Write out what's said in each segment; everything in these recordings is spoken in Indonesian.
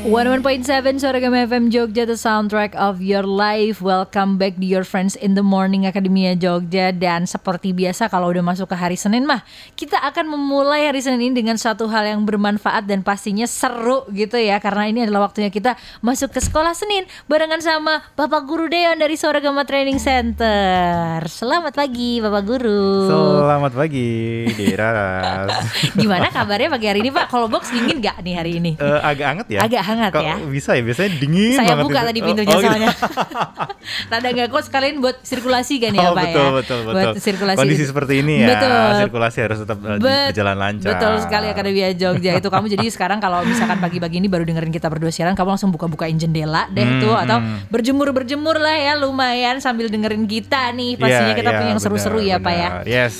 101.7 Sorghum FM Jogja The soundtrack of your life. Welcome back to your friends in the morning Akademia Jogja. Dan seperti biasa kalau udah masuk ke hari Senin mah Kita akan memulai hari Senin ini dengan satu hal yang bermanfaat Dan pastinya seru gitu ya. Karena ini adalah waktunya kita masuk ke sekolah Senin Barengan sama Bapak Guru Deon dari Sorghum Training Center. Selamat pagi Bapak Guru. Selamat pagi Dira. Gimana kabarnya pagi hari ini Pak? Kalau box dingin gak nih hari ini? Eh, Agak anget ya. Agak hangat Kok ya bisa ya biasanya dingin Saya banget buka itu. tadi Oh, pintunya oh, soalnya. Rada nggak kos sekalian buat sirkulasi kan ya Oh, Pak betul, ya. betul, betul. Buat sirkulasi. Kondisi seperti ini ya, Betul. sirkulasi harus tetap eh, Bet- berjalan lancar. Betul sekali Akademia Jogja itu kamu jadi sekarang kalau misalkan pagi-pagi ini baru dengerin kita berdua siaran kamu langsung buka-bukain jendela deh Hmm, tuh atau hmm. berjemur-berjemur lah ya lumayan sambil dengerin kita nih pastinya Iya, kita iya, punya yang seru-seru ya Pak ya. Yes.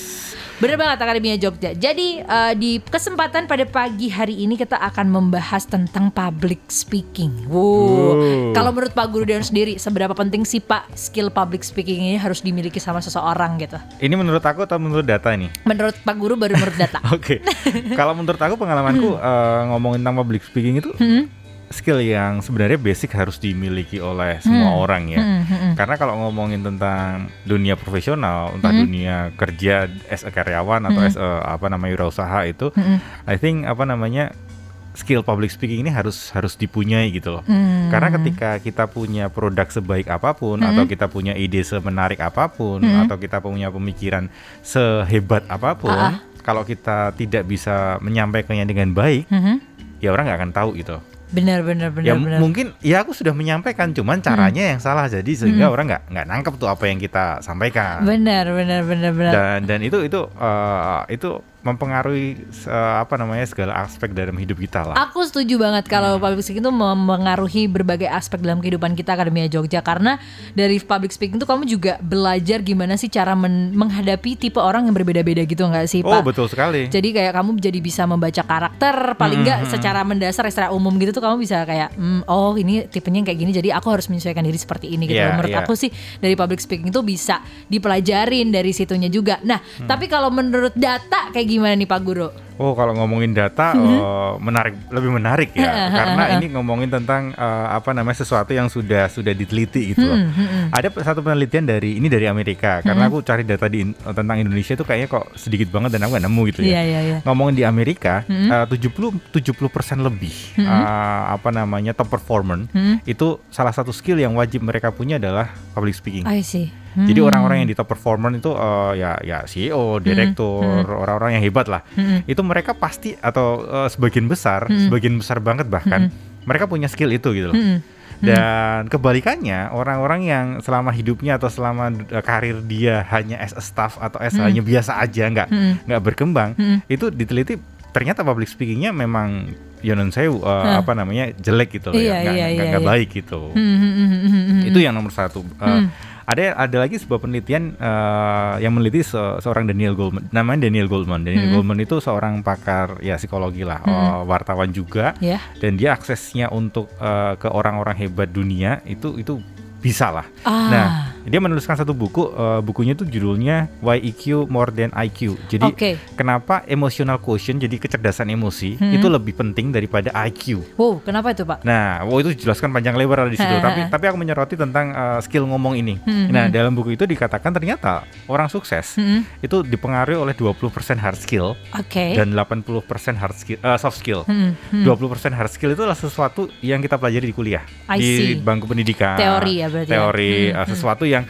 Bener banget Akademia Jogja. Jadi eh, di kesempatan pada pagi hari ini kita akan membahas tentang public speaking. Wow. Wow. Kalau menurut Pak Guru Deon sendiri, seberapa penting sih Pak skill public speaking ini harus dimiliki sama seseorang gitu? Ini menurut aku atau menurut data nih? Menurut Pak Guru baru menurut data. Oke. Kalau menurut aku pengalamanku eh, ngomongin tentang public speaking itu Hmm. Skill yang sebenarnya basic harus dimiliki oleh semua orang ya. Hmm, hmm, hmm. Karena kalau ngomongin tentang dunia profesional, entah Hmm. dunia kerja as a karyawan atau as a, apa namanya wirausaha itu, Hmm. I think apa namanya skill public speaking ini harus harus dipunyai gitu loh. Hmm. Karena ketika kita punya produk sebaik apa pun atau kita punya ide semenarik apa pun Hmm. atau kita punya pemikiran sehebat apa pun, ah. kalau kita tidak bisa menyampaikannya dengan baik, Hmm. ya orang nggak akan tahu gitu. Benar benar benar ya benar. mungkin ya aku sudah menyampaikan, cuman caranya yang salah jadi sehingga orang nggak nggak nangkep tuh apa yang kita sampaikan. Benar benar benar benar. Dan dan itu itu eh, itu mempengaruhi eh, apa namanya segala aspek dalam hidup kita lah. Aku setuju banget kalau Hmm. public speaking itu mempengaruhi berbagai aspek dalam kehidupan kita Akademia Jogja karena dari public speaking itu kamu juga belajar gimana sih cara men- menghadapi tipe orang yang berbeda-beda gitu nggak sih Oh Pak? betul sekali. Jadi kayak kamu jadi bisa membaca karakter paling nggak Hmm, secara mendasar secara umum gitu tuh kamu bisa kayak "Hmm, oh ini tipenya yang kayak gini jadi aku harus menyesuaikan diri seperti ini gitu. Iya, Menurut iya. aku sih dari public speaking itu bisa dipelajarin dari situnya juga. Nah Hmm. tapi kalau menurut data kayak gimana nih Pak Guru? Oh kalau ngomongin data Hmm. eh, menarik lebih menarik ya karena ini ngomongin tentang eh, apa namanya sesuatu yang sudah sudah diteliti gitu loh. Hmm, Ada satu penelitian dari ini dari Amerika karena aku cari data di tentang Indonesia itu kayaknya kok sedikit banget dan aku nggak nemu gitu ya. iya iya. Ngomongin di Amerika eh, 70 70% lebih eh, apa namanya top performer Hmm. itu salah satu skill yang wajib mereka punya adalah public speaking. I see. Jadi Hmm. orang-orang yang di top performer itu eh, ya ya CEO, direktur, orang-orang yang hebat lah. Hmm. Itu mereka pasti atau eh, sebagian besar, sebagian besar banget bahkan mereka punya skill itu gitu loh. Hmm. Dan kebalikannya orang-orang yang selama hidupnya atau selama eh, karir dia hanya as a staff atau as hanya biasa aja nggak Hmm. nggak berkembang, Hmm. itu diteliti ternyata public speakingnya memang ya non saya apa namanya jelek gitu loh Iya, ya, iya, nggak nggak- iya, nggak iya. baik gitu. Hmm, hmm, hmm, hmm, hmm, hmm. Itu yang nomor satu. Eh, Ada ada lagi sebuah penelitian eh, yang meneliti se- seorang Daniel Goldman. Namanya Daniel Goldman. Daniel Goldman itu seorang pakar ya psikologi lah, eh, wartawan juga. Ya. Dan dia aksesnya untuk eh, ke orang-orang hebat dunia itu itu bisa lah. Ah. Nah, dia menuliskan satu buku, eh, bukunya itu judulnya Why EQ More Than IQ. Jadi Oke. kenapa emotional quotient, jadi kecerdasan emosi Hmm. itu lebih penting daripada IQ. Wow, kenapa itu Pak? Nah, wow itu dijelaskan panjang lebar di situ. Tapi tapi aku menyoroti tentang uh, skill ngomong ini. Hmm, Nah, dalam buku itu dikatakan ternyata orang sukses Hmm. itu dipengaruhi oleh 20% hard skill Oke. dan 80% hard skill uh, soft skill. Hmm, hmm. 20% hard skill itu adalah sesuatu yang kita pelajari di kuliah, I di see. bangku pendidikan. Teori ya berarti ya. Teori Hmm, uh, sesuatu yang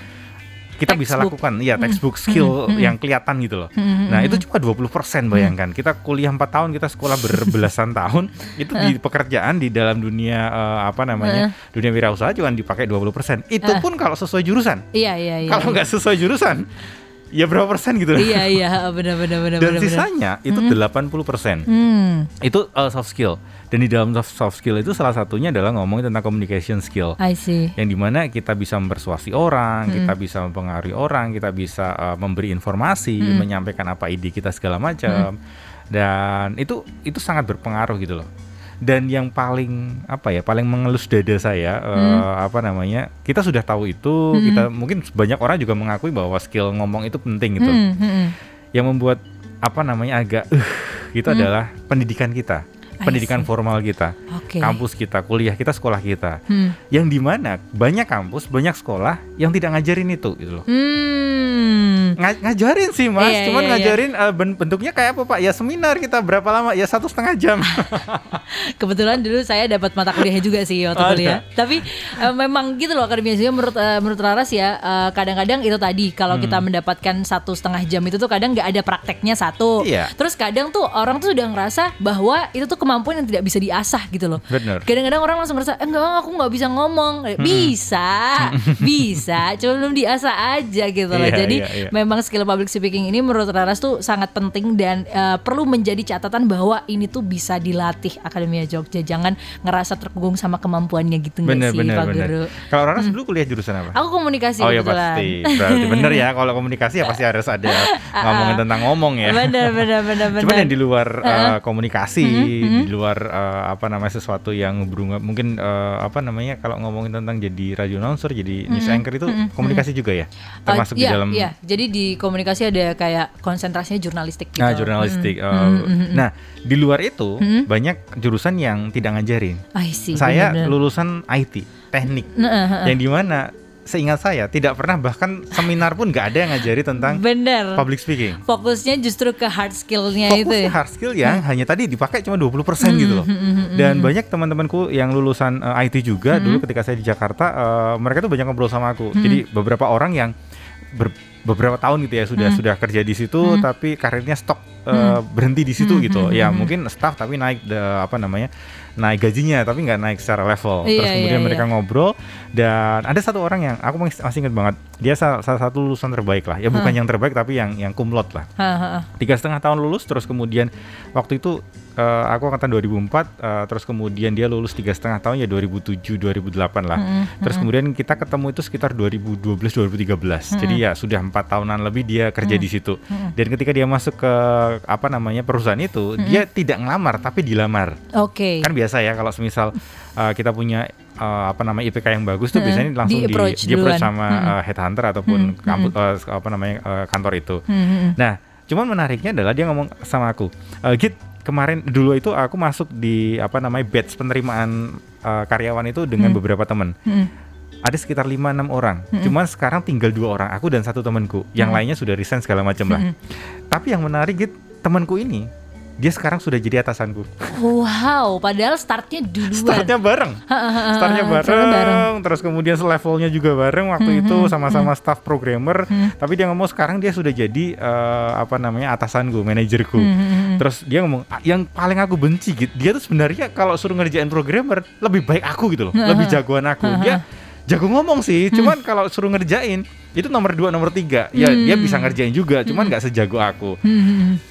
kita bisa Textbook. lakukan, ya textbook skill yang kelihatan gitu loh. Hmm, Nah itu cuma 20% bayangkan. Kita kuliah 4 tahun, kita sekolah berbelasan tahun, itu di pekerjaan di dalam dunia eh, apa namanya dunia wirausaha cuma dipakai 20%. Itu pun kalau sesuai jurusan. Iya iya iya. Kalau nggak sesuai jurusan, ya berapa persen gitu. Iya iya benar benar benar Dan sisanya itu 80%. Hmm, Itu eh, soft skill. Dan di dalam soft, soft skill itu salah satunya adalah ngomongin tentang communication skill. I see. yang di mana kita bisa mempersuasi orang, kita bisa mempengaruhi orang, kita bisa uh, memberi informasi, menyampaikan apa ide kita segala macam, dan itu itu sangat berpengaruh gitu loh. Dan yang paling apa ya, paling mengelus dada saya uh, apa namanya, kita sudah tahu itu, kita mungkin banyak orang juga mengakui bahwa skill ngomong itu penting gitu. Hmm, hmm, hmm. Yang membuat apa namanya agak uh, itu adalah pendidikan kita. Pendidikan formal kita, Oke. kampus kita, kuliah kita, sekolah kita, Hmm. yang di mana banyak kampus, banyak sekolah yang tidak ngajarin itu, gitu loh. Hmm. Nga- ngajarin sih mas, Iya, cuman iya, iya. ngajarin eh, ben- bentuknya kayak apa pak? Ya seminar kita berapa lama? Ya satu setengah jam. Kebetulan dulu saya dapat mata kuliah juga sih waktu Ada. kuliah. Tapi eh, memang gitu loh akademia juga menurut eh, menurut Laras ya kadang-kadang itu tadi kalau kita Hmm. mendapatkan satu setengah jam itu tuh kadang nggak ada prakteknya satu. Iya. Terus kadang tuh orang tuh sudah ngerasa bahwa itu tuh kemampuan yang tidak bisa diasah gitu loh. Bener. Kadang-kadang orang langsung ngerasa eh, enggak aku nggak bisa ngomong. Eh, Bisa, bisa, cuma belum diasah aja gitu loh. Iya, Jadi iya, iya. memang skill public speaking ini menurut Laras tuh sangat penting dan eh, perlu menjadi catatan bahwa ini tuh bisa dilatih Akademia Jogja. Jangan ngerasa terkungkung sama kemampuannya gitu bener sih bener Pak bener. Guru? Kalau Raras dulu kuliah jurusan apa? Aku komunikasi Oh ya pasti, berarti bener ya. Kalau komunikasi ya pasti harus ada ngomongin tentang ngomong ya. Bener bener bener bener. Cuman yang di luar uh, komunikasi, di luar uh, apa namanya sesuatu yang berhubungan mungkin uh, apa namanya kalau ngomongin tentang jadi radio announcer, jadi news anchor itu komunikasi juga ya, termasuk Uh, di iya, dalam iya. Jadi di komunikasi ada kayak konsentrasinya jurnalistik gitu. nah jurnalistik. uh, Nah di luar itu banyak jurusan yang tidak ngajarin. I see. Saya bener-bener. lulusan IT, teknik, Nah, uh, uh, yang di mana seingat saya tidak pernah bahkan seminar pun nggak ada yang ngajari tentang bener. public speaking. Fokusnya justru ke hard skillnya itu Fokusnya ya. hard skill yang hanya tadi dipakai cuma 20% gitu loh. Dan banyak teman-temanku yang lulusan eh, IT juga dulu ketika saya di Jakarta eh, mereka tuh banyak ngobrol sama aku. Jadi beberapa orang yang ber- beberapa tahun gitu ya sudah sudah kerja di situ tapi karirnya stop eh, berhenti di situ gitu. Ya mungkin staff tapi naik de- apa namanya? Naik gajinya tapi nggak naik secara level. Iya, Terus kemudian iya, mereka iya. ngobrol dan ada satu orang yang aku masih ingat banget. Dia salah, salah satu lulusan terbaik lah. Ya bukan yang terbaik tapi yang yang kumlot lah tiga setengah tahun lulus terus kemudian waktu itu eh, aku angkatan 2004 eh, terus kemudian dia lulus tiga setengah tahun ya 2007 2008 lah. Terus kemudian kita ketemu itu sekitar 2012 2013 jadi ya sudah empat tahunan lebih dia kerja di situ. Dan ketika dia masuk ke apa namanya perusahaan itu dia tidak ngelamar tapi dilamar. Oke. kan biasa ya kalau semisal uh, kita punya uh, apa namanya IPK yang bagus tuh biasanya langsung di, di-approach di approach duluan. sama uh, headhunter ataupun kampus uh, apa namanya uh, kantor itu. Hmm, Nah, cuman menariknya adalah dia ngomong sama aku, "Eh, Git kemarin dulu itu aku masuk di apa namanya batch penerimaan uh, karyawan itu dengan beberapa teman. Hmm. Ada sekitar 5-6 orang. Cuman sekarang tinggal dua orang, aku dan satu temanku. Yang lainnya sudah resign segala macam lah. Tapi yang menarik Git, temanku ini dia sekarang sudah jadi atasanku. Wow, padahal startnya duluan. Startnya bareng. Startnya startnya bareng, bareng. terus kemudian levelnya juga bareng waktu itu sama-sama staff programmer. Tapi dia ngomong sekarang dia sudah jadi eh, apa namanya atasanku, manajerku. Terus dia ngomong "Ah, yang paling aku benci gitu. Dia tuh sebenarnya kalau suruh ngerjain programmer lebih baik aku gitu loh, lebih jagoan aku. Dia jago ngomong sih, cuman kalau suruh ngerjain itu nomor dua nomor tiga. Ya dia bisa ngerjain juga cuman nggak sejago aku.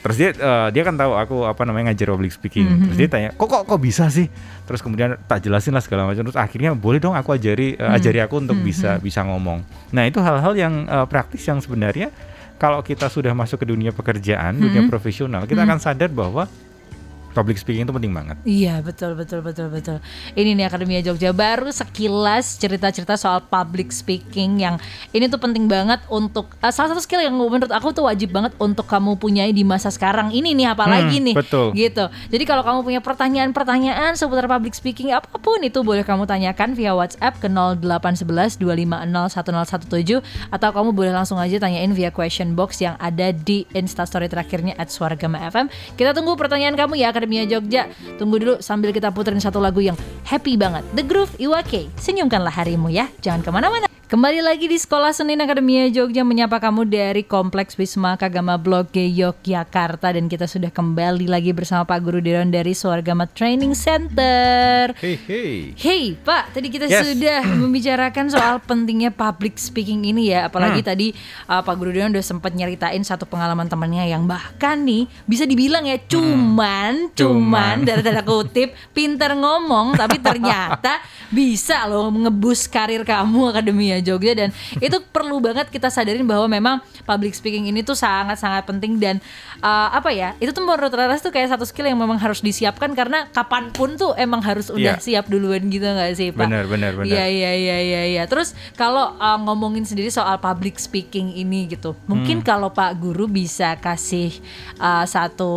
Terus dia eh, dia kan tahu aku apa namanya ngajar public speaking. Terus dia tanya kok kok kok bisa sih? Terus kemudian tak jelasin lah segala macam. Terus akhirnya boleh dong aku ajari eh, ajari aku untuk bisa bisa ngomong. Nah itu hal-hal yang eh, praktis yang sebenarnya kalau kita sudah masuk ke dunia pekerjaan dunia profesional kita akan sadar bahwa public speaking itu penting banget Iya betul betul betul betul. Ini nih Akademia Jogja baru sekilas cerita-cerita soal public speaking yang ini tuh penting banget untuk eh, salah satu skill yang menurut aku tuh wajib banget untuk kamu punyai di masa sekarang ini nih apalagi Hmm, nih. betul. Gitu. Jadi kalau kamu punya pertanyaan-pertanyaan seputar public speaking apa pun itu boleh kamu tanyakan via WhatsApp ke 0811 250 1017 atau kamu boleh langsung aja tanyain via question box yang ada di Instastory terakhirnya at Suargama FM. Kita tunggu pertanyaan kamu ya Akademia Jogja. Tunggu dulu sambil kita puterin satu lagu yang happy banget. The Groove Iwake. Senyumkanlah harimu ya. Jangan ke mana-mana. Kembali lagi di Sekolah Senin Akademia Jogja menyapa kamu dari Kompleks Wisma Kagama Blok G Yogyakarta dan kita sudah kembali lagi bersama Pak Guru Deron dari Suargama Training Center. hey hey Hey Pak, tadi kita Yes. sudah membicarakan soal pentingnya public speaking ini ya, apalagi Hmm. tadi uh, Pak Guru Dewan udah sempat nyeritain satu pengalaman temannya yang bahkan nih bisa dibilang ya cuman, cuman, Cuman. dari tanda kutip pinter ngomong, tapi ternyata bisa loh ngebus karir kamu Akademia Jogja dan itu perlu banget kita sadarin bahwa memang public speaking ini tuh sangat-sangat penting dan uh, apa ya? Itu tuh menurut Raras tuh kayak satu skill yang memang harus disiapkan karena kapan pun tuh emang harus udah Iya. siap duluan gitu nggak sih Pak? Benar, benar, benar. Iya iya iya iya. iya. Terus kalau uh, ngomongin sendiri soal public speaking ini gitu, mungkin Hmm. kalau Pak Guru bisa kasih uh, satu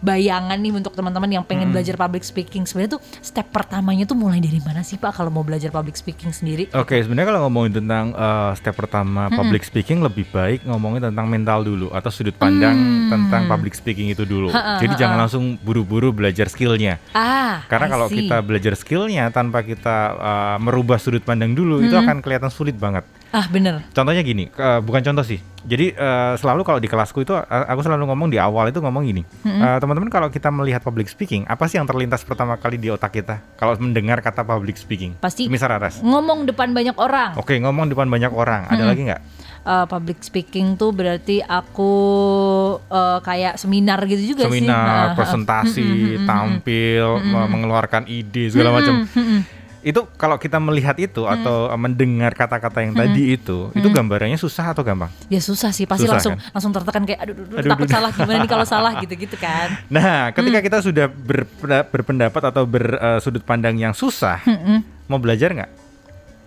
bayangan nih untuk teman-teman yang Hmm. pengen belajar public speaking, sebenarnya tuh step pertamanya tuh mulai dari mana sih Pak kalau mau belajar public speaking sendiri? Oke, sebenarnya kalau ngomongin tentang uh, step pertama public speaking lebih baik ngomongin tentang mental dulu atau sudut pandang Hmm. tentang public speaking itu dulu. Jadi jangan langsung buru-buru belajar skillnya. Ah, Karena I kalau see. kita belajar skillnya tanpa kita uh, merubah sudut pandang dulu, itu Hmm. akan kelihatan sulit banget. ah bener. Contohnya gini, uh, bukan contoh sih. Jadi uh, selalu kalau di kelasku itu uh, aku selalu ngomong di awal itu ngomong gini, Uh, teman-teman kalau kita melihat public speaking, apa sih yang terlintas pertama kali di otak kita kalau mendengar kata public speaking? Pasti- Misal Aras. Ngomong depan banyak orang. Oke, ngomong depan banyak orang. Ada lagi nggak? Uh, public speaking tuh berarti aku uh, kayak seminar gitu juga sih. Seminar, Ah, ah. presentasi, tampil, me- mengeluarkan ide segala macam. Itu kalau kita melihat itu Mm. atau mendengar kata-kata yang tadi itu, itu gambarannya susah atau gampang? Ya susah sih, pasti Susah, langsung kan? langsung tertekan kayak aduh, aduh, aduh, takut aduh. salah gimana nih kalau salah gitu-gitu kan. Nah, ketika Mm. kita sudah berpenda- berpendapat atau bersudut pandang yang susah, mau belajar nggak?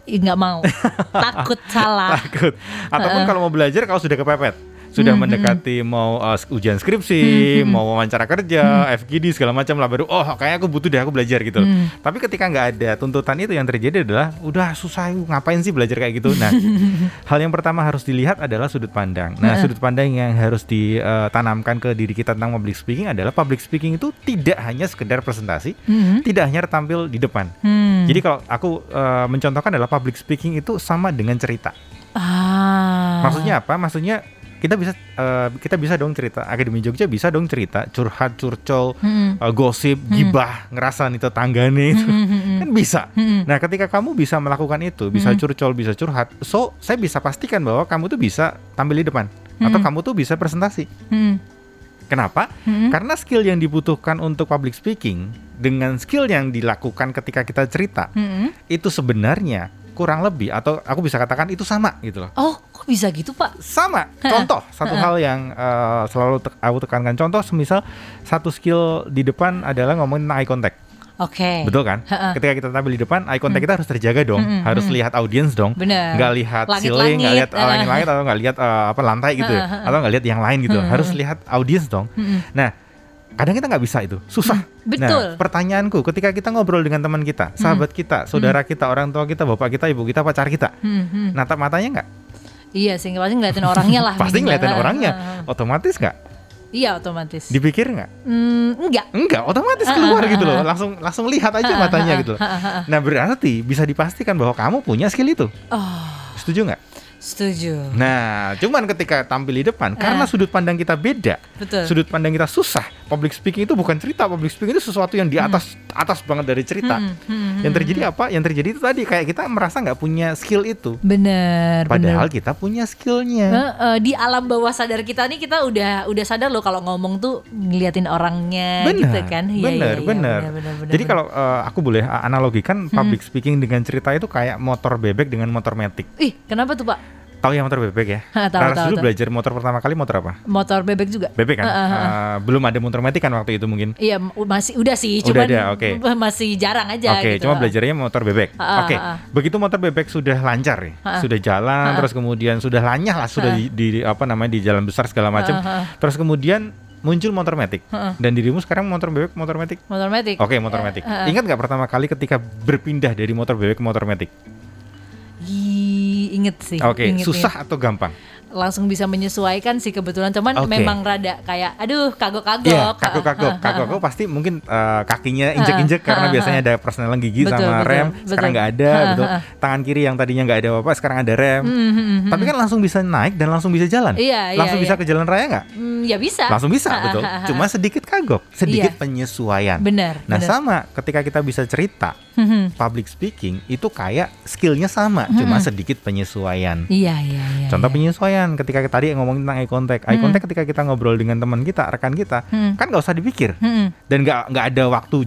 Ih, nggak mau. Takut salah. Takut. Ataupun kalau mau belajar kalau sudah kepepet, sudah mendekati mau uh, ujian skripsi, mau wawancara kerja, FGD segala macam lah baru oh kayak aku butuh deh aku belajar gitu. Tapi ketika nggak ada tuntutan itu yang terjadi adalah udah susah ngapain sih belajar kayak gitu. Nah, hal yang pertama harus dilihat adalah sudut pandang. Nah, sudut pandang yang harus ditanamkan ke diri kita tentang public speaking adalah public speaking itu tidak hanya sekedar presentasi, tidak hanya tampil di depan. Hmm. Jadi kalau aku uh, mencontohkan adalah public speaking itu sama dengan cerita. Ah. Maksudnya apa? Maksudnya kita bisa eh, kita bisa dong cerita Akademi Jogja bisa dong cerita curhat curcol Hmm. eh, gosip gibah ngerasa nih tetanggane itu. Kan bisa. Nah ketika kamu bisa melakukan itu bisa curcol bisa curhat so saya bisa pastikan bahwa kamu tuh bisa tampil di depan. Atau kamu tuh bisa presentasi. Hmm. kenapa? Karena skill yang dibutuhkan untuk public speaking dengan skill yang dilakukan ketika kita cerita Hmm. itu sebenarnya kurang lebih atau aku bisa katakan itu sama gitu loh. Oh, kok bisa gitu, Pak? sama. Contoh satu hal yang eh, selalu te- aku tekankan. Contoh semisal satu skill di depan adalah ngomongin tentang eye contact. Oke. betul kan? Ketika kita tampil di depan eye contact kita harus terjaga dong. Mm-mm, harus lihat audiens dong. Bener. nggak lihat Langit-langit. ceiling nggak lihat Ah. langit-langit atau nggak lihat eh, apa lantai gitu ya. Atau nggak lihat yang lain gitu. Harus lihat audiens dong. Nah kadang kita nggak bisa itu. Susah. Betul. nah pertanyaanku ketika kita ngobrol dengan teman kita sahabat kita saudara kita orang tua kita bapak kita ibu kita pacar kita Hmm, hmm. natap matanya nggak Iya sih, pasti ngeliatin orangnya lah. pasti ngeliatin orangnya otomatis nggak Iya, otomatis. dipikir nggak Hmm, enggak. enggak otomatis keluar gitu loh langsung langsung lihat aja matanya gitu loh ah, ah, ah. nah berarti bisa dipastikan bahwa kamu punya skill itu Oh, setuju nggak setuju. nah cuman ketika tampil di depan karena Ah. sudut pandang kita beda Betul. sudut pandang kita susah public speaking itu bukan cerita public speaking itu sesuatu yang di atas atas banget dari cerita Hmm, hmm, yang terjadi apa yang terjadi itu tadi kayak kita merasa nggak punya skill itu Bener, padahal bener. kita punya skillnya Heeh, di alam bawah sadar kita nih kita udah udah sadar loh kalau ngomong tuh ngeliatin orangnya benar, gitu kan. Iya, benar, iya, iya, benar. benar, benar, benar, Jadi kalau eh, aku boleh uh, analogikan public speaking dengan cerita itu kayak motor bebek dengan motor metik. Ih, kenapa tuh, Pak? Tahu ya motor bebek ya? Ha, tahu, Raras tahu, dulu tahu. belajar motor pertama kali motor apa? Motor bebek juga. Bebek kan? Heeh, heeh. Eh, belum ada motor metik kan waktu itu mungkin. Iya, masih udah sih, Udah cuman ada, oke. masih jarang aja Oke, gitu. cuma belajarnya motor bebek. Ah, Oke, ah, ah. begitu motor bebek sudah lancar nih, Ah, ah. sudah jalan, Ah, ah. terus kemudian sudah lanyah lah, sudah Ah. di, di- apa namanya di jalan besar segala macam. Ah, ah. Terus kemudian muncul motor metik. Ah. Dan dirimu sekarang motor bebek, motor metik. Motor metik. Oke, motor metik. ah, ah. Ingat nggak pertama kali ketika berpindah dari motor bebek ke motor metik? Inget sih. Oke, inget, susah atau gampang? Langsung bisa menyesuaikan sih kebetulan, cuman Oke. memang rada kayak aduh kagok-kagok. Iya, kagok-kagok. Kagok-kagok pasti mungkin eh, kakinya injek-injek karena biasanya ada persnelan gigi Betul, sama betul, rem. betul. Sekarang nggak ada, Ha, gitu. Tangan kiri yang tadinya nggak ada apa-apa, sekarang ada rem. Hmm, hmm, Tapi kan langsung bisa naik dan langsung bisa jalan. Iya, iya, langsung bisa iya. ke jalan raya nggak? Hmm, ya bisa. Langsung bisa, betul. Cuma sedikit kagok, sedikit Iya. penyesuaian. benar. Nah benar. sama ketika kita bisa cerita, Mhm. public speaking itu kayak skillnya sama, cuma sedikit penyesuaian. Iya, iya, iya. Contoh iya. penyesuaian ketika tadi ngomongin tentang eye contact, eye contact ketika kita ngobrol dengan teman kita, rekan kita, Hmm. kan nggak usah dipikir dan nggak nggak ada waktu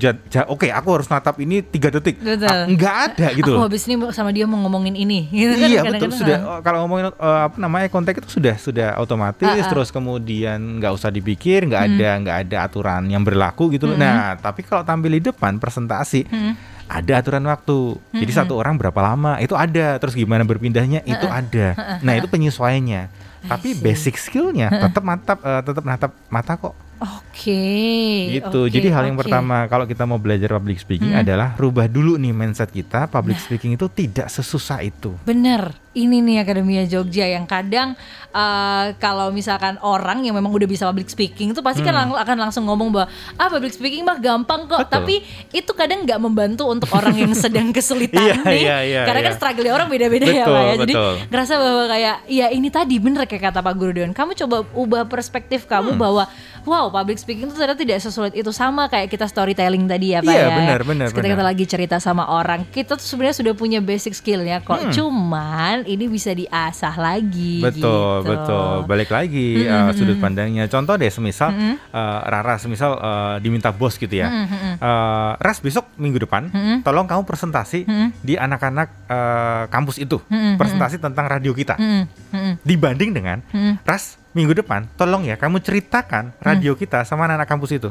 oke aku harus natap ini tiga detik. Ah, nggak ada gitu Aku habis ini sama dia mau ngomongin ini. Gitu kan iya betul sudah ah. oh, kalau ngomongin eh, apa namanya kontak itu sudah sudah otomatis Ah, ah. terus kemudian nggak usah dipikir nggak ada nggak ada aturan yang berlaku gitu loh nah tapi kalau tampil di depan presentasi Hmm. Ada aturan waktu jadi satu orang berapa lama itu ada terus gimana berpindahnya itu ada nah itu penyesuaiannya tapi see. basic skillnya tetap mantap eh, tetap natap mata kok Oke. gitu. oke, Jadi hal yang oke. pertama kalau kita mau belajar public speaking Hmm. adalah rubah dulu nih mindset kita. Nah. Public speaking itu tidak sesusah itu. Bener, ini nih Akademia Jogja yang kadang eh, kalau misalkan orang yang memang udah bisa public speaking itu pasti kan lang- akan langsung ngomong bahwa ah public speaking mah gampang kok. Hmm. Betul. Tapi itu kadang nggak membantu untuk orang yang sedang kesulitan Iya, nih. iya, iya, Karena kan iya. struggle orang beda-beda ya Pak ya. Jadi betul. ngerasa bahwa kayak ya ini tadi bener kayak kata Pak Guru Dewan. Kamu coba ubah perspektif kamu Hmm. bahwa wow public speaking itu ternyata tidak sesulit itu sama kayak kita storytelling tadi ya Pak Iya, ya. benar, benar, Ketika kita benar. lagi cerita sama orang, kita tuh sebenarnya sudah punya basic skillnya kok. Hmm. Cuman ini bisa diasah lagi. Betul, gitu. betul. Balik lagi uh, sudut pandangnya. Contoh deh, semisal uh, Rara, semisal uh, diminta bos gitu ya. Uh, Ras besok minggu depan, tolong kamu presentasi di anak-anak uh, kampus itu, presentasi tentang radio kita. Mm, mm, Dibanding dengan Ras minggu depan, tolong ya kamu ceritakan radio kita sama anak-anak kampus itu.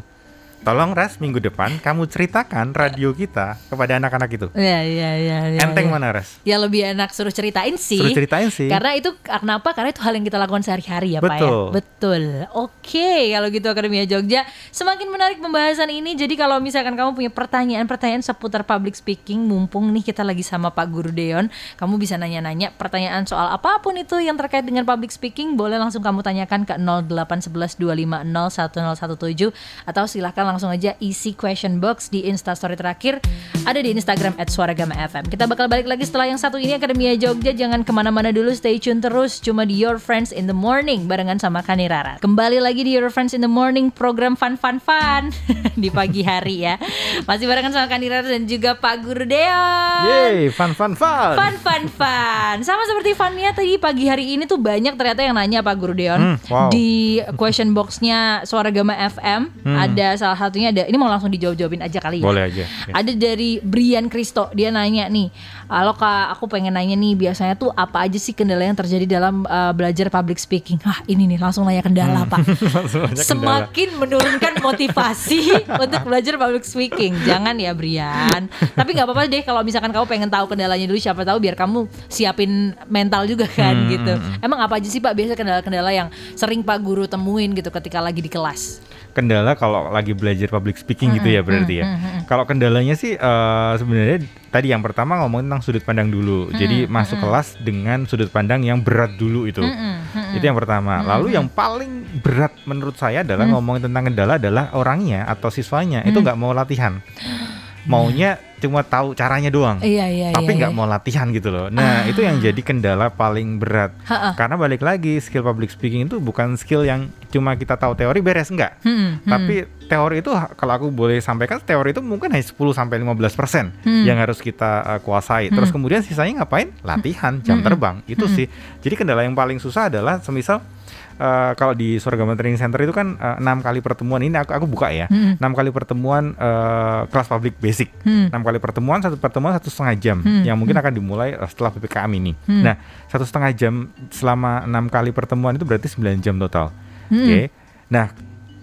Tolong Ras minggu depan kamu ceritakan radio kita kepada anak-anak itu. Iya, iya, iya. iya, Enteng iya. mana Ras? Ya lebih enak suruh ceritain sih. Suruh ceritain sih. Karena itu kenapa? Karena itu hal yang kita lakukan sehari-hari ya Pak ya. Betul. Betul. Oke, kalau gitu Akademia Jogja semakin menarik pembahasan ini. Jadi kalau misalkan kamu punya pertanyaan-pertanyaan seputar public speaking, mumpung nih kita lagi sama Pak Guru Deon, kamu bisa nanya-nanya pertanyaan soal apa pun itu yang terkait dengan public speaking, boleh langsung kamu tanyakan ke 0811250117 atau silahkan langsung aja isi question box di Instastory terakhir ada di Instagram @suaragama_fm. Kita bakal balik lagi setelah yang satu ini Akademia Jogja. Jangan ke mana-mana dulu, stay tune terus. Cuma di Your Friends in the Morning barengan sama Kani Rara. Kembali lagi di Your Friends in the Morning program fun fun fun di pagi hari ya. Masih barengan sama Kani Rara dan juga Pak Guru Deon. Yeay, fun fun fun. Fun fun fun Sama seperti funnya tadi pagi hari ini tuh banyak ternyata yang nanya Pak Guru Deon Hmm, wow. Di question boxnya Suara Gama FM Ada salah satunya ada Ini mau langsung dijawab-jawabin aja kali ya Boleh aja. Ya. Ada dari Brian Kristo Dia nanya nih Halo kak aku pengen nanya nih Biasanya tuh apa aja sih kendala yang terjadi dalam uh, belajar public speaking Hah ini nih langsung nanya kendala Hmm. pak kendala. Semakin menurunkan motivasi untuk belajar public speaking Jangan ya Brian Tapi nggak apa-apa deh kalau misalkan kamu pengen tahu kendalanya dulu Siapa tahu biar kamu siapin mental juga kan Hmm, gitu Emang apa aja sih Pak biasa kendala-kendala yang sering Pak Guru temuin gitu ketika lagi di kelas kendala kalau lagi belajar public speaking gitu ya berarti ya. Kalau kendalanya sih eh, sebenarnya tadi yang pertama ngomongin tentang sudut pandang dulu. Jadi masuk kelas dengan sudut pandang yang berat dulu itu. Itu yang pertama. Lalu yang paling berat menurut saya adalah ngomongin tentang kendala adalah orangnya atau siswanya itu nggak mau latihan. Maunya cuma tahu caranya doang. Iya iya tapi iya, nggak iya. mau latihan gitu loh. Nah itu yang jadi kendala paling berat. Ha-ha. Karena balik lagi skill public speaking itu bukan skill yang cuma kita tahu teori beres enggak. Hmm, hmm. Tapi teori itu kalau aku boleh sampaikan teori itu mungkin hanya 10 sampai 15 persen Hmm. yang harus kita uh, kuasai. Terus kemudian sisanya ngapain? Latihan, jam Hmm. terbang. Itu sih. Jadi kendala yang paling susah adalah semisal uh, kalau di Suragama Training Center itu kan uh, enam kali pertemuan ini aku aku buka ya. Hmm. enam kali pertemuan uh, kelas public basic. Hmm. enam kali pertemuan satu pertemuan satu setengah jam Hmm. yang mungkin akan dimulai uh, setelah ppkm ini. Hmm. Nah satu setengah jam selama enam kali pertemuan itu berarti 9 jam total. Hmm. Oke. Nah,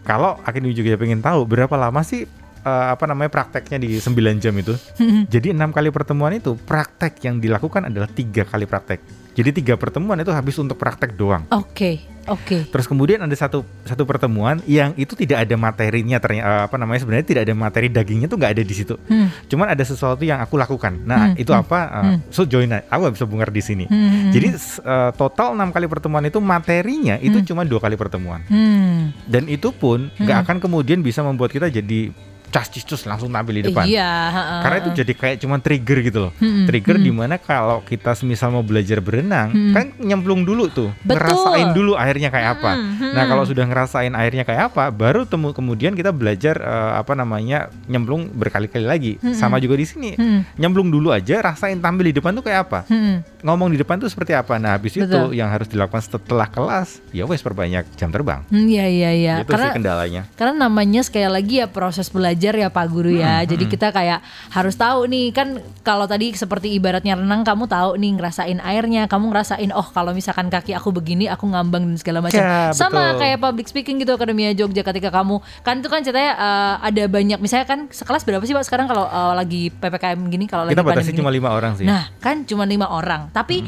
kalau Akin juga pengen tahu berapa lama sih eh, apa namanya prakteknya di 9 jam itu? Hmm. Jadi enam kali pertemuan itu praktek yang dilakukan adalah tiga kali praktek. Jadi tiga pertemuan itu habis untuk praktek doang. Oke oke Terus kemudian ada satu satu pertemuan yang itu tidak ada materinya ternyata apa namanya sebenarnya tidak ada materi dagingnya tuh nggak ada di situ. Hmm. Cuman ada sesuatu yang aku lakukan. Nah Hmm, itu hmm, apa? Eh, So join. Aku bisa bungar di sini. Hmm. Jadi s- eh, total enam kali pertemuan itu materinya itu cuma dua kali pertemuan Hmm. dan itu pun nggak akan kemudian bisa membuat kita jadi cas cicus langsung tampil di depan. Iya. Karena itu jadi kayak cuman trigger gitu loh. Mm-mm, Trigger mm-mm. di mana kalau kita misal mau belajar berenang, Mm-mm. kan nyemplung dulu tuh, Betul. ngerasain dulu airnya kayak apa. Mm-mm, Nah kalau sudah ngerasain airnya kayak apa, baru temu kemudian kita belajar eh, apa namanya nyemplung berkali-kali lagi. Mm-mm. Sama juga di sini, Mm-mm, nyemplung dulu aja, rasain tampil di depan tuh kayak apa. mm-mm. Ngomong di depan tuh seperti apa. Nah habis itu Betul. yang harus dilakukan setelah kelas, ya wes perbanyak jam terbang. Hmm, Iya iya iya. itu sih Karena kendalanya. karena namanya sekali lagi ya proses belajar ya Pak Guru ya. Jadi kita kayak harus tahu nih kan kalau tadi seperti ibaratnya renang kamu tahu nih ngerasain airnya, kamu ngerasain oh kalau misalkan kaki aku begini aku ngambang dan segala macam. Ya, Sama betul. kayak public speaking gitu Akademia Jogja ketika kamu kan itu kan ceritanya eh, ada banyak misalnya kan sekelas berapa sih Pak sekarang kalau eh, lagi PPKM gini kalau lagi Kita batasi gini? cuma lima orang sih. Nah, kan cuma lima orang. Tapi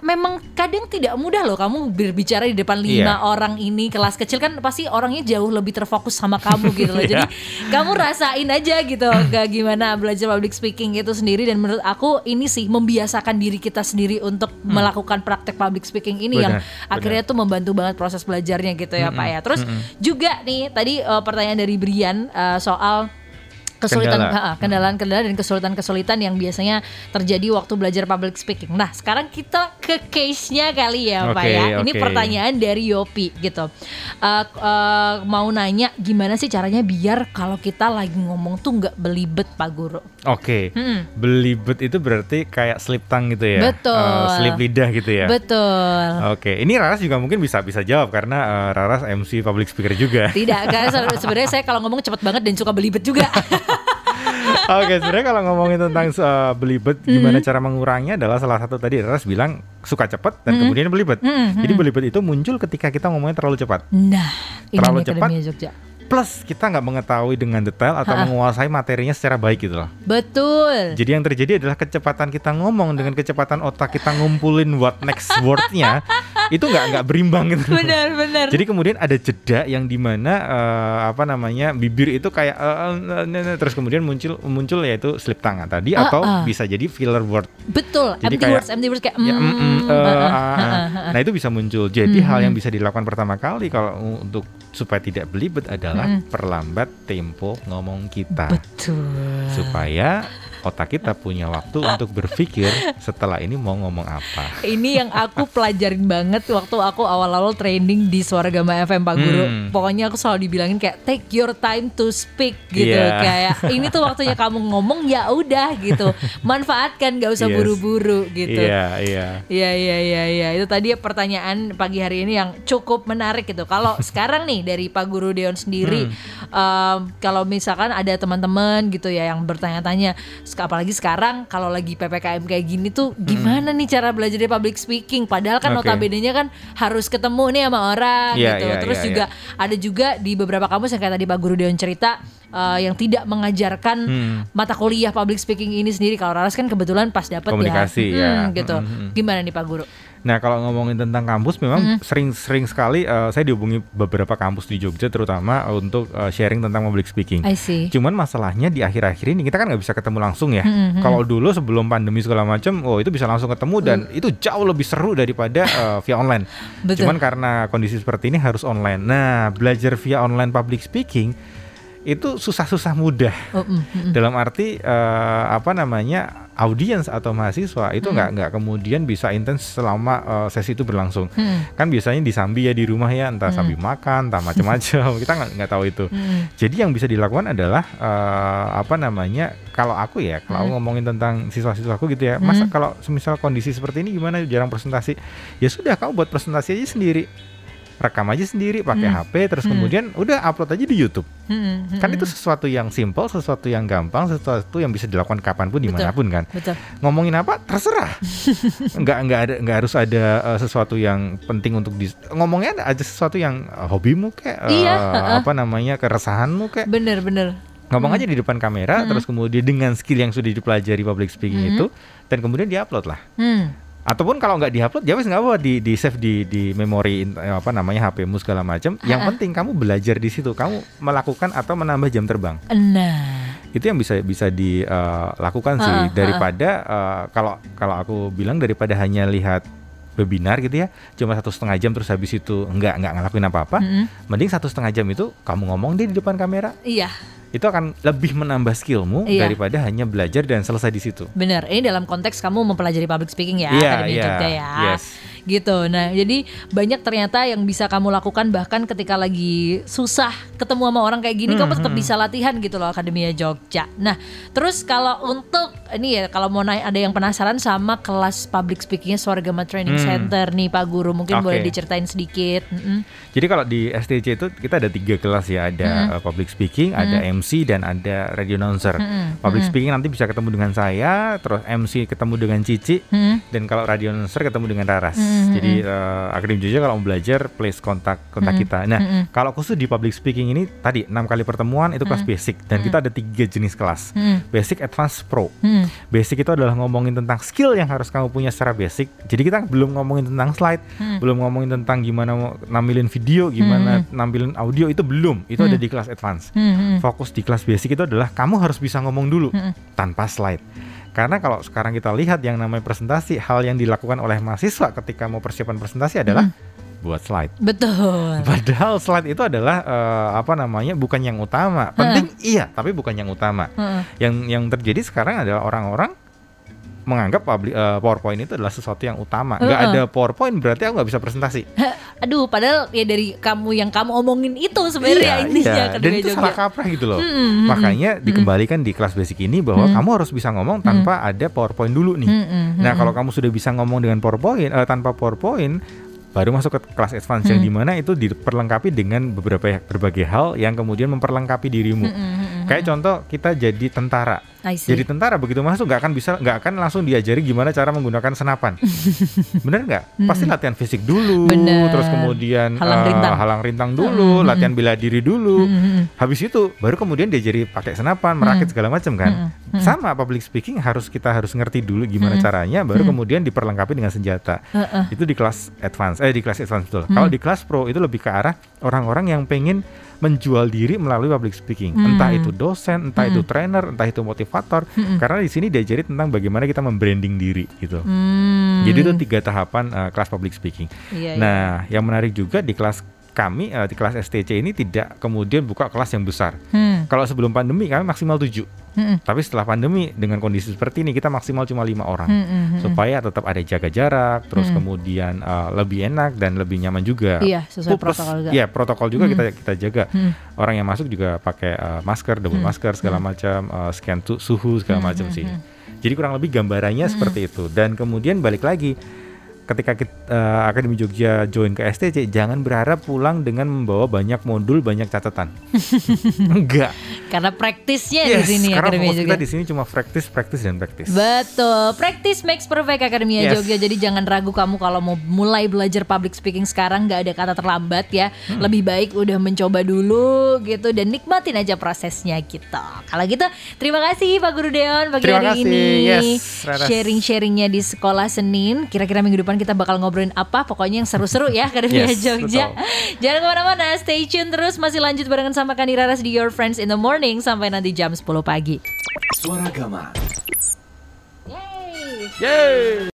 memang kadang tidak mudah loh kamu berbicara di depan lima Iya. orang ini kelas kecil kan pasti orangnya jauh lebih terfokus sama kamu gitu loh. Jadi Iya. kamu rasain aja gitu kayak gimana belajar public speaking itu sendiri dan menurut aku ini sih membiasakan diri kita sendiri untuk melakukan praktek public speaking ini yang Hmm. Benar, akhirnya tuh membantu banget proses belajarnya gitu ya Pak ya. Terus juga nih tadi eh, pertanyaan dari Brian eh, soal kesulitan Kendala. ha, kendalaan-kendala dan kesulitan-kesulitan yang biasanya terjadi waktu belajar public speaking. Nah, sekarang kita ke case-nya kali ya, Pak Oke, ya. Ini pertanyaan dari Yopi gitu. Eh, eh, mau nanya gimana sih caranya biar kalau kita lagi ngomong tuh nggak belibet, Pak Guru? Oke. Hmm. Belibet itu berarti kayak slip tongue gitu ya. Betul. Eh, slip lidah gitu ya. Betul. Oke, ini Raras juga mungkin bisa bisa jawab karena eh, Raras MC public speaker juga. Tidak, karena se- sebenarnya saya kalau ngomong cepet banget dan suka belibet juga. Oke, sebenarnya kalau ngomongin tentang eh, belibet, Hmm. gimana cara mengurangnya adalah salah satu tadi Raras bilang suka cepat dan kemudian belibet. Hmm, Jadi belibet itu muncul ketika kita ngomongnya terlalu cepat. nah, ini Terlalu Akademia Jogja. Plus kita nggak mengetahui dengan detail atau menguasai materinya secara baik gitu loh. Betul. Jadi yang terjadi adalah kecepatan kita ngomong dengan kecepatan otak kita ngumpulin what next wordnya itu nggak nggak berimbang gitu. Benar, benar. Jadi kemudian ada jeda yang di mana eh, apa namanya bibir itu kayak eh, eh, eh, terus kemudian muncul muncul yaitu slip tangan tadi Ah, atau ah. bisa jadi filler word. Betul. Jadi empty kayak- words, empty words kayak Ya, mm, mm, mm, eh, uh, uh, uh, uh, uh. Nah itu bisa muncul. Jadi Mhm. hal yang bisa dilakukan pertama kali kalau untuk supaya tidak belibet adalah Mhm. perlambat tempo ngomong kita Betul. supaya otak kita punya waktu untuk berpikir setelah ini mau ngomong apa. Ini yang aku pelajarin banget waktu aku awal-awal training di Suara Gama FM Pak Guru. Hmm. Pokoknya aku selalu dibilangin kayak take your time to speak gitu. Iya. Kayak ini tuh waktunya kamu ngomong ya udah gitu. Manfaatkan gak usah Yes. buru-buru gitu. Iya iya. Iya iya iya iya itu tadi pertanyaan pagi hari ini yang cukup menarik gitu. Kalau sekarang nih dari Pak Guru Deon sendiri, em, kalau misalkan ada teman-teman gitu ya yang bertanya-tanya, apalagi sekarang kalau lagi ppkm kayak gini tuh gimana nih cara belajar di public speaking? Padahal kan Oke. notabene-nya kan harus ketemu nih sama orang Iya, gitu. iya, Terus iya, juga ada juga di beberapa kampus yang kayak tadi Pak Guru Deon cerita eh, yang tidak mengajarkan Hmm. mata kuliah public speaking ini sendiri. Kalau Raras kan kebetulan pas Komunikasi, ya, ya. Hmm, gitu. Hmm, hmm. Gimana nih Pak Guru? Nah kalau ngomongin tentang kampus memang sering-sering sekali eh, saya dihubungi beberapa kampus di Jogja terutama untuk eh, sharing tentang public speaking. I see. Cuman masalahnya di akhir-akhir ini kita kan nggak bisa ketemu langsung ya. Hmm, hmm, Kalau dulu sebelum pandemi segala macam, oh itu bisa langsung ketemu dan itu jauh lebih seru daripada eh, via online. Betul. Cuman karena kondisi seperti ini harus online. Nah belajar via online public speaking itu susah-susah mudah. Oh, mm, mm, mm. Dalam arti eh, apa namanya audiens atau mahasiswa itu nggak nggak kemudian bisa intens selama eh, sesi itu berlangsung. Hmm. Kan biasanya disambi ya di rumah ya entah sambil makan, entah macam-macam. Kita nggak nggak tahu itu. Hmm. Jadi yang bisa dilakukan adalah eh, apa namanya kalau aku ya kalau aku ngomongin tentang siswa-siswaku gitu ya, masa kalau semisal kondisi seperti ini gimana jarang presentasi, ya sudah kamu buat presentasi aja sendiri, rekam aja sendiri pakai HP, terus kemudian udah upload aja di YouTube. Hmm, hmm, Kan itu sesuatu yang simple, sesuatu yang gampang, sesuatu yang bisa dilakukan kapan pun Betul. di mana pun kan. Betul. Ngomongin apa terserah, nggak nggak ada nggak harus ada eh, sesuatu yang penting untuk di ngomongnya ada aja sesuatu yang eh, hobimu kayak eh, Iya, apa namanya keresahanmu kayak Bener bener. ngomong aja di depan kamera terus kemudian dengan skill yang sudah dipelajari public speaking itu dan kemudian diupload lah Hmm. Ataupun kalau nggak diupload ya wes nggak apa di di save di di memori eh, apa namanya HPmu segala macam. Yang penting kamu belajar di situ. Kamu melakukan atau menambah jam terbang. Nah. itu yang bisa bisa dilakukan sih. Ha, ha, daripada eh, kalau kalau aku bilang daripada hanya lihat webinar gitu ya cuma satu setengah jam terus habis itu nggak nggak ngelakuin apa apa Mm-mm. mending satu setengah jam itu kamu ngomong deh di depan kamera. Iya. Itu akan lebih menambah skillmu Iya. daripada hanya belajar dan selesai di situ. Bener, ini dalam konteks kamu mempelajari public speaking ya, Iya, Akademi iya, Jogja ya. yes. Gitu. Nah, jadi banyak ternyata yang bisa kamu lakukan bahkan ketika lagi susah ketemu sama orang kayak gini, Hmm, kamu tetap bisa latihan gitu loh Akademia Jogja. Nah, terus kalau untuk ini ya, kalau mau naik ada yang penasaran sama kelas public speakingnya Swargama Training Hmm. Center nih Pak Guru, mungkin Oke. boleh diceritain sedikit. Mm-mm. Jadi kalau di STC itu kita ada tiga kelas ya, ada uh, public speaking, ada MC dan ada radio announcer. Public speaking nanti bisa ketemu dengan saya, terus MC ketemu dengan Cici, dan kalau radio announcer ketemu dengan Raras. Jadi uh, Akademi Jogja kalau mau belajar, please kontak kontak kita. Nah, kalau khusus di public speaking ini tadi enam kali pertemuan itu kelas basic dan kita ada tiga jenis kelas, basic, advance, pro. Hmm. Basic itu adalah ngomongin tentang skill yang harus kamu punya secara basic. Jadi kita belum ngomongin tentang slide, belum ngomongin tentang gimana nampilin video, gimana nampilin audio itu belum. Itu ada di kelas advance. Hmm, Fokus di kelas basic itu adalah kamu harus bisa ngomong dulu tanpa slide. Karena kalau sekarang kita lihat yang namanya presentasi, hal yang dilakukan oleh mahasiswa ketika mau persiapan presentasi adalah buat slide. Betul. Padahal slide itu adalah eh, apa namanya bukan yang utama. Penting iya, tapi bukan yang utama. Heeh. Yang yang terjadi sekarang adalah orang-orang menganggap public, eh, PowerPoint itu adalah sesuatu yang utama. Nggak Heeh. ada PowerPoint berarti aku nggak bisa presentasi. Aduh, padahal ya dari kamu yang kamu omongin itu sebenarnya intinya iya. Dan itu Jogja. salah kaprah gitu loh. Mm-mm, Makanya dikembalikan di kelas basic ini bahwa kamu harus bisa ngomong tanpa ada PowerPoint dulu nih. Mm-mm, Nah, kalau kamu sudah bisa ngomong dengan PowerPoint eh, tanpa PowerPoint baru masuk ke kelas advance yang di mana itu diperlengkapi dengan beberapa berbagai hal yang kemudian memperlengkapi dirimu. Kayak contoh kita jadi tentara. Jadi tentara begitu masuk nggak akan bisa nggak akan langsung diajari gimana cara menggunakan senapan. Bener nggak? Pasti latihan fisik dulu, Bener. terus kemudian Halang eh, rintang. halang rintang dulu, latihan bela diri dulu. Habis itu baru kemudian diajari pakai senapan, merakit segala macam kan. Sama public speaking harus kita harus ngerti dulu gimana caranya, baru kemudian diperlengkapi dengan senjata. Heeh. Itu di kelas advance, eh di kelas advance betul. Kalau di kelas pro itu lebih ke arah orang-orang yang pengen menjual diri melalui public speaking. Entah itu dosen, entah itu trainer, entah itu motivator. Karena di sini diajari tentang bagaimana kita membranding diri gitu. Hmm. Jadi itu tiga tahapan eh, kelas public speaking. Iya, iya. Nah, yang menarik juga di kelas kami eh, di kelas STC ini tidak kemudian buka kelas yang besar. Hmm. Kalau sebelum pandemi kami maksimal 7. Mm-mm. Tapi setelah pandemi dengan kondisi seperti ini kita maksimal cuma lima orang. Mm-mm. Supaya tetap ada jaga jarak, terus kemudian eh, lebih enak dan lebih nyaman juga. Iya, sesuai Plus- protokol juga. Iya, protokol juga kita kita jaga. Hmm. Orang yang masuk juga pakai eh, masker, double masker segala macam, eh, scan suhu segala Hmm, macam sih. Jadi kurang lebih gambarannya seperti itu. Dan kemudian balik lagi ketika kita, eh, Akademi Jogja join ke STC, jangan berharap pulang dengan membawa banyak modul, banyak catatan. Enggak. Karena praktisnya Yes, di sini karena fokus Jogja. kita di sini cuma praktis, praktis dan praktis. Betul, practice makes perfect Akademia Yes. Jogja. Jadi jangan ragu kamu kalau mau mulai belajar public speaking sekarang nggak ada kata terlambat ya. Hmm. Lebih baik udah mencoba dulu gitu dan nikmatin aja prosesnya gitu. Kalau gitu, terima kasih Pak Guru Deon pagi Terima hari kasih. ini. Yes, Raras. Sharing-sharingnya di sekolah Senin. Kira-kira minggu depan kita bakal ngobrolin apa? Pokoknya yang seru-seru ya Akademia Yes, Jogja. betul. Jangan ke mana-mana, stay tune terus. Masih lanjut barengan sama Kani Raras di Your Friends in the Morning sampai nanti jam 10 pagi. Suara Gama. Yay! Yeay.